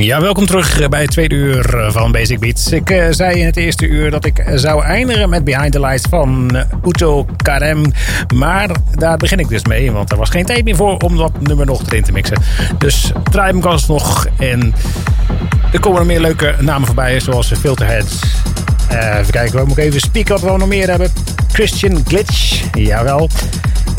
Ja, welkom terug bij het tweede uur van Basic Beats. Ik uh, zei in het eerste uur dat ik zou eindigen met Behind the Lights van uh, Uto Karem. Maar daar begin ik dus mee, want er was geen tijd meer voor om dat nummer nog erin te mixen. Dus draai hem kans nog en er komen er meer leuke namen voorbij, zoals Filterheads. Uh, even kijken, we moeten even spieken wat we nog meer hebben. Christian Glitch, jawel.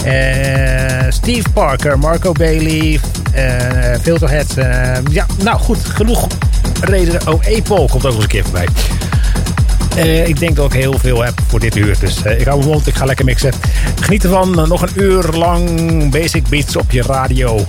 Uh, Steve Parker, Marco Bailey, uh, Filterhead. Uh, ja, nou goed, genoeg redenen. Oh, Apol komt ook nog eens een keer voorbij. ik denk dat ik heel veel heb voor dit uur. Dus ik hou mijn mond, ik ga lekker mixen. Geniet ervan. nog een uur lang Basic Beats op je radio.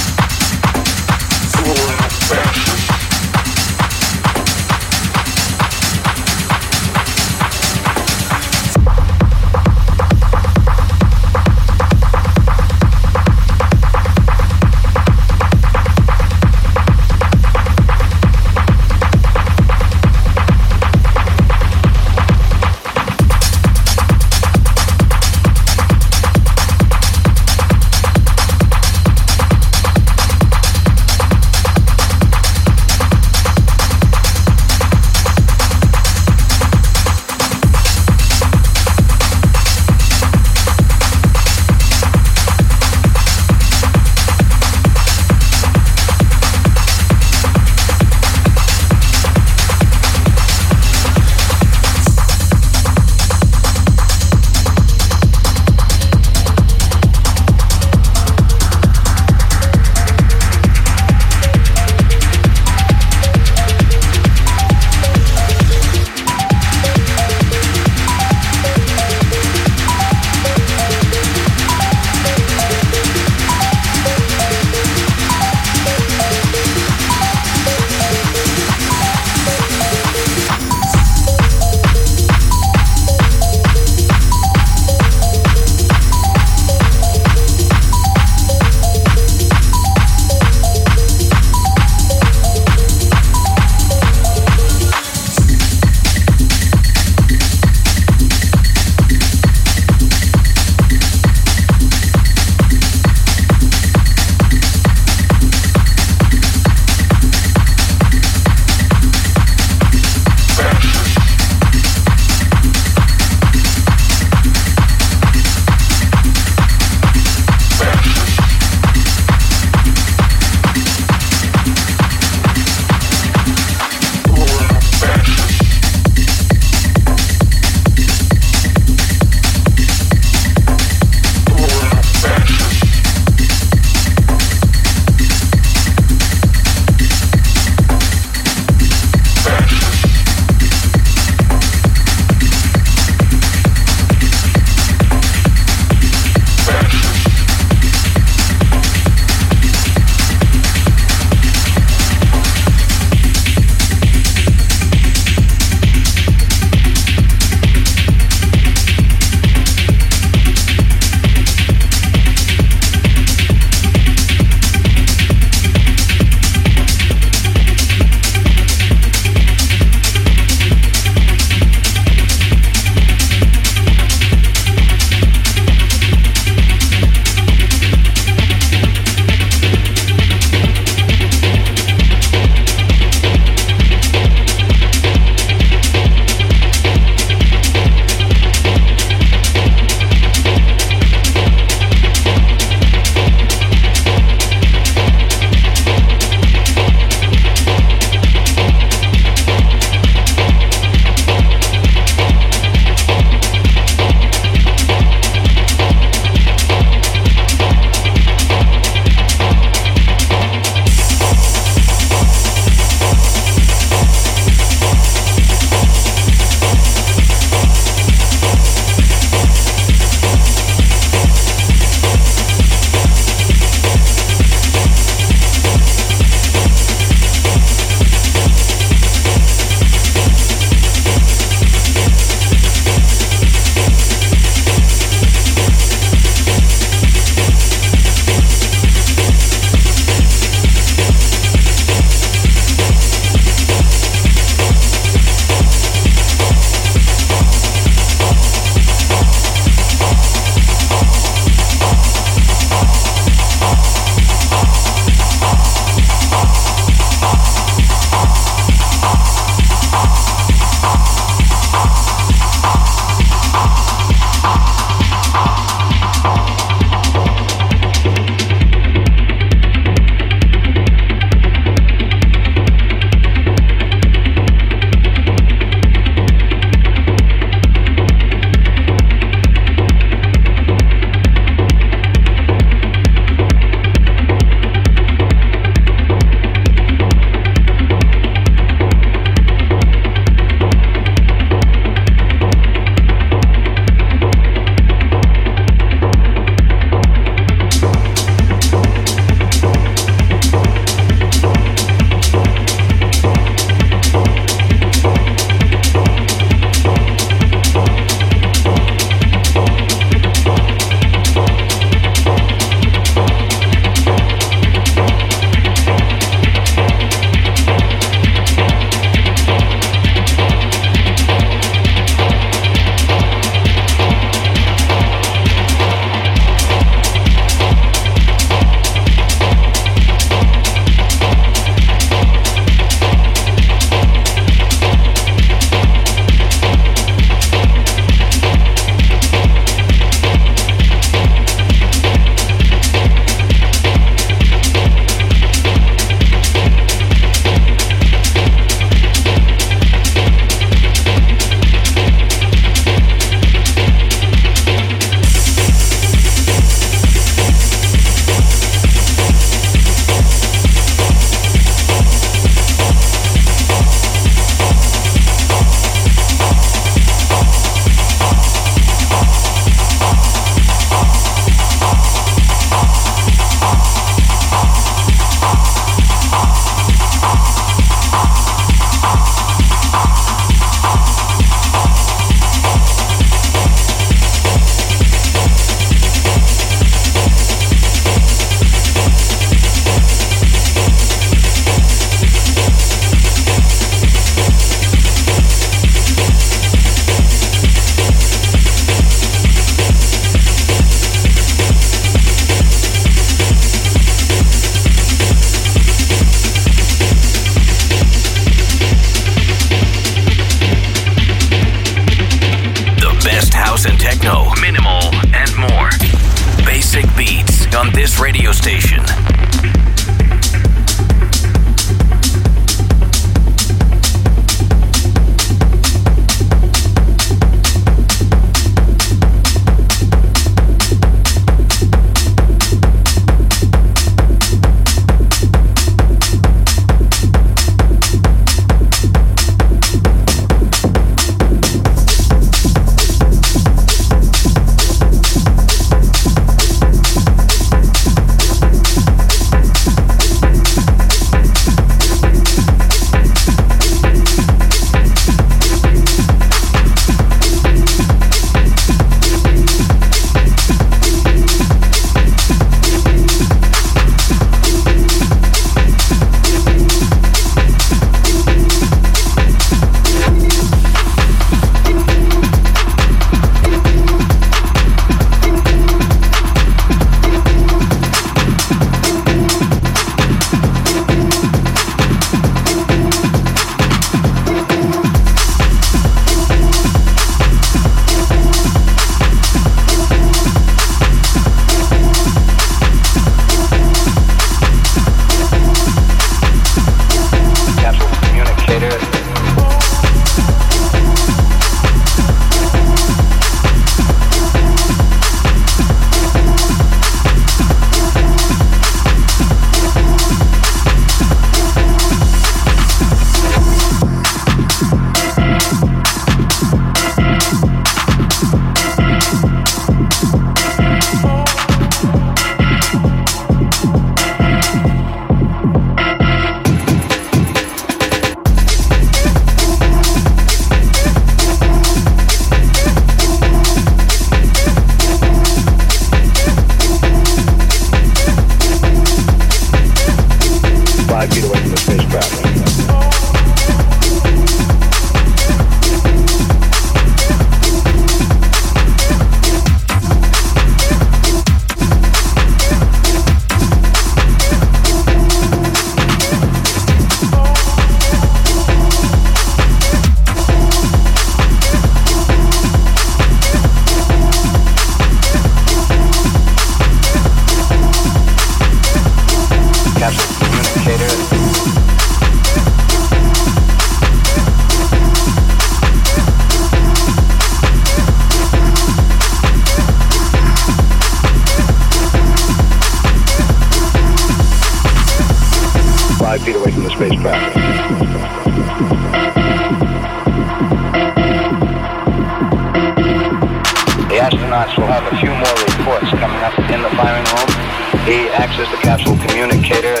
communicator.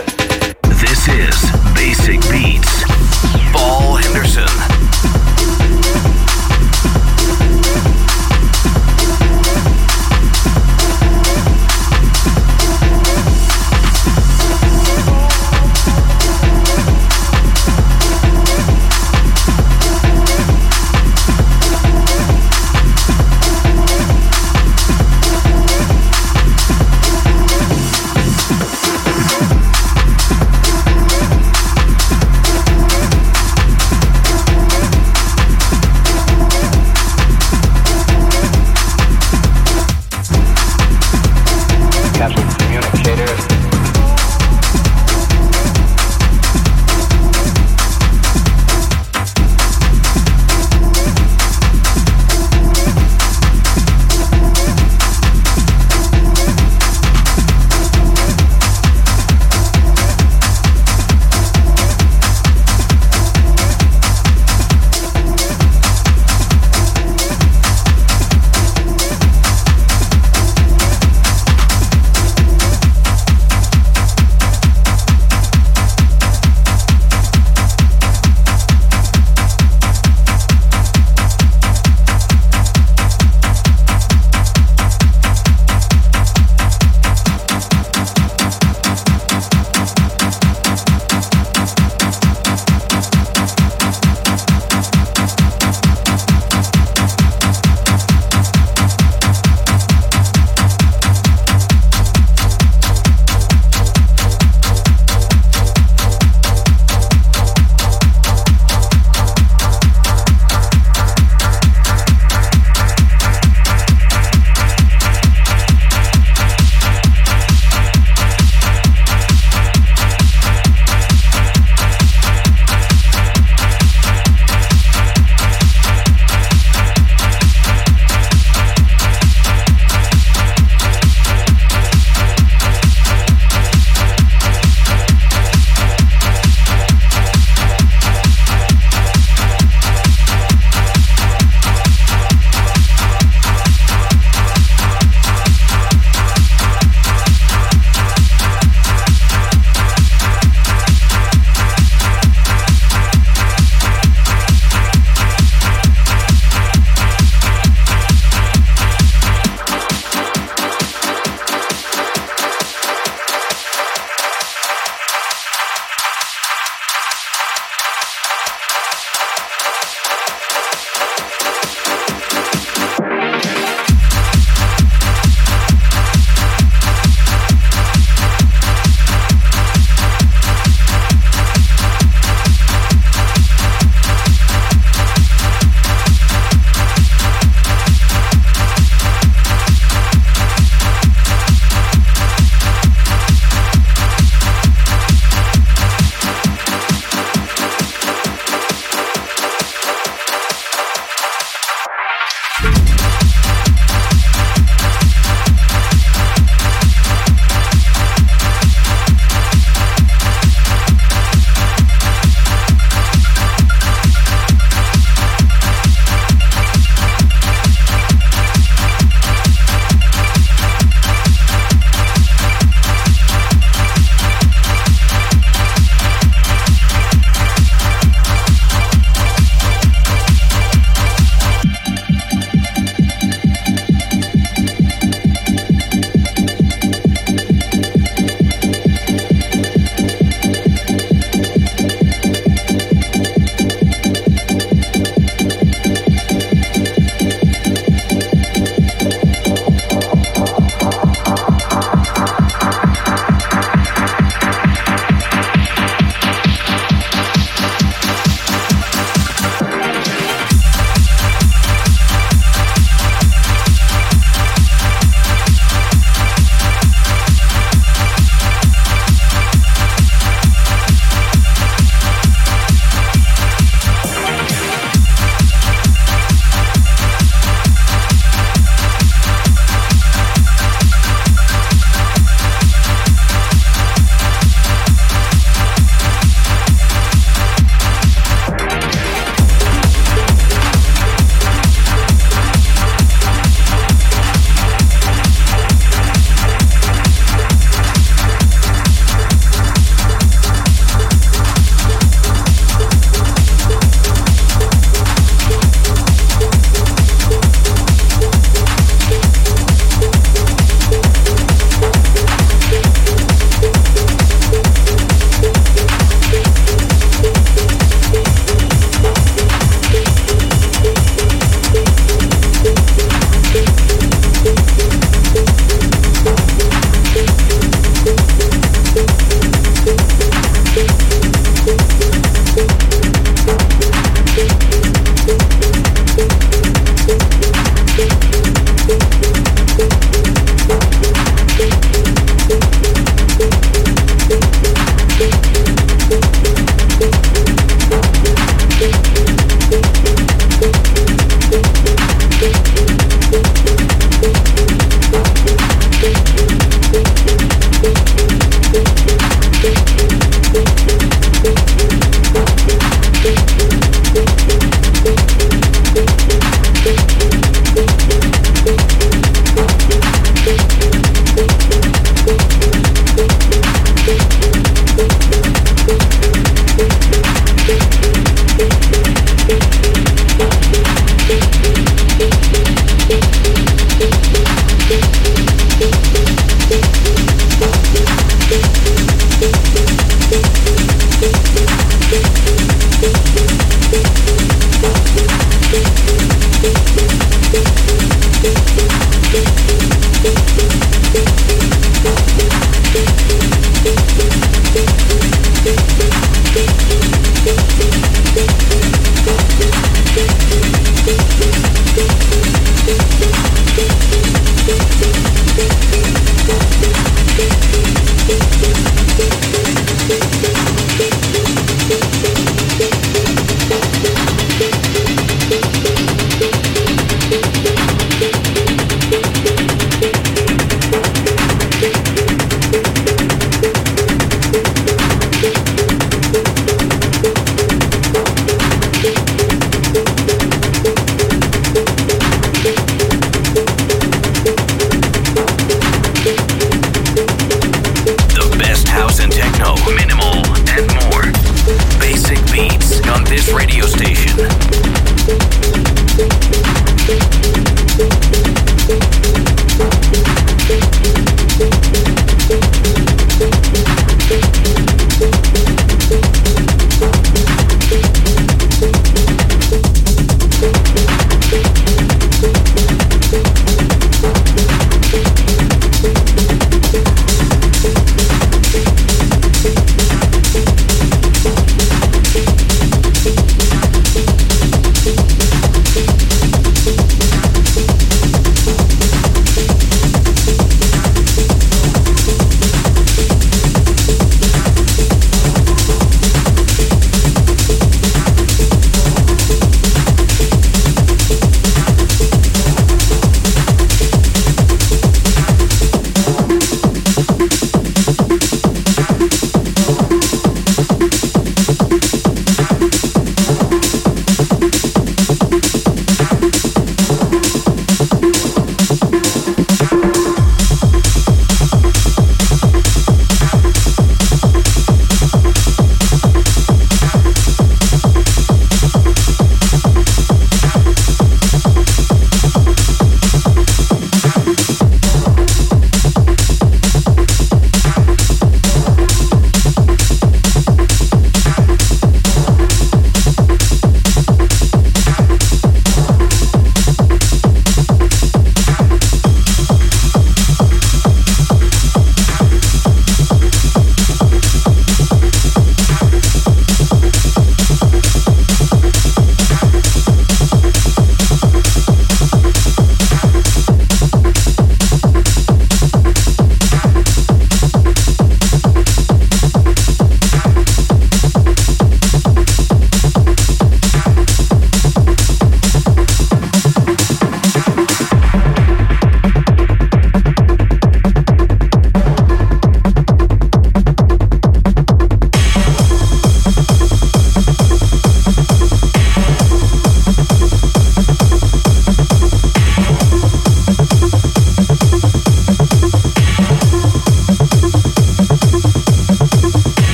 This is Basic Beats.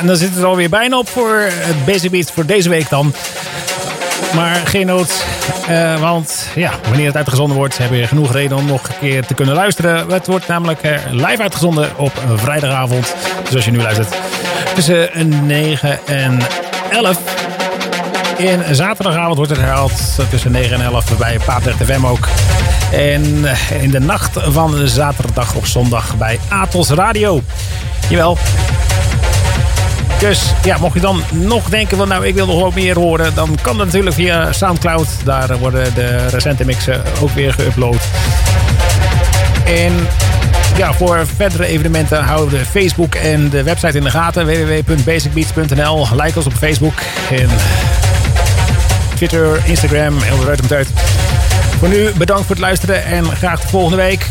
En dan zit het alweer bijna op voor het Basic Beat voor deze week dan. Maar geen nood, uh, want ja, wanneer het uitgezonden wordt, heb je genoeg reden om nog een keer te kunnen luisteren. Het wordt namelijk uh, live uitgezonden op vrijdagavond. Dus als je nu luistert, tussen 9 en 11. En zaterdagavond wordt het herhaald tussen 9 en 11 bij Pater FM ook. En in de nacht van zaterdag op zondag bij Atos Radio. Jawel. Dus ja, mocht je dan nog denken van nou ik wil nog wat meer horen, dan kan dat natuurlijk via Soundcloud. Daar worden de recente mixen ook weer geüpload. En ja, voor verdere evenementen houden de Facebook en de website in de gaten. www.basicbeats.nl Like ons op Facebook en Twitter, Instagram, heel de uit. Voor nu bedankt voor het luisteren en graag de volgende week.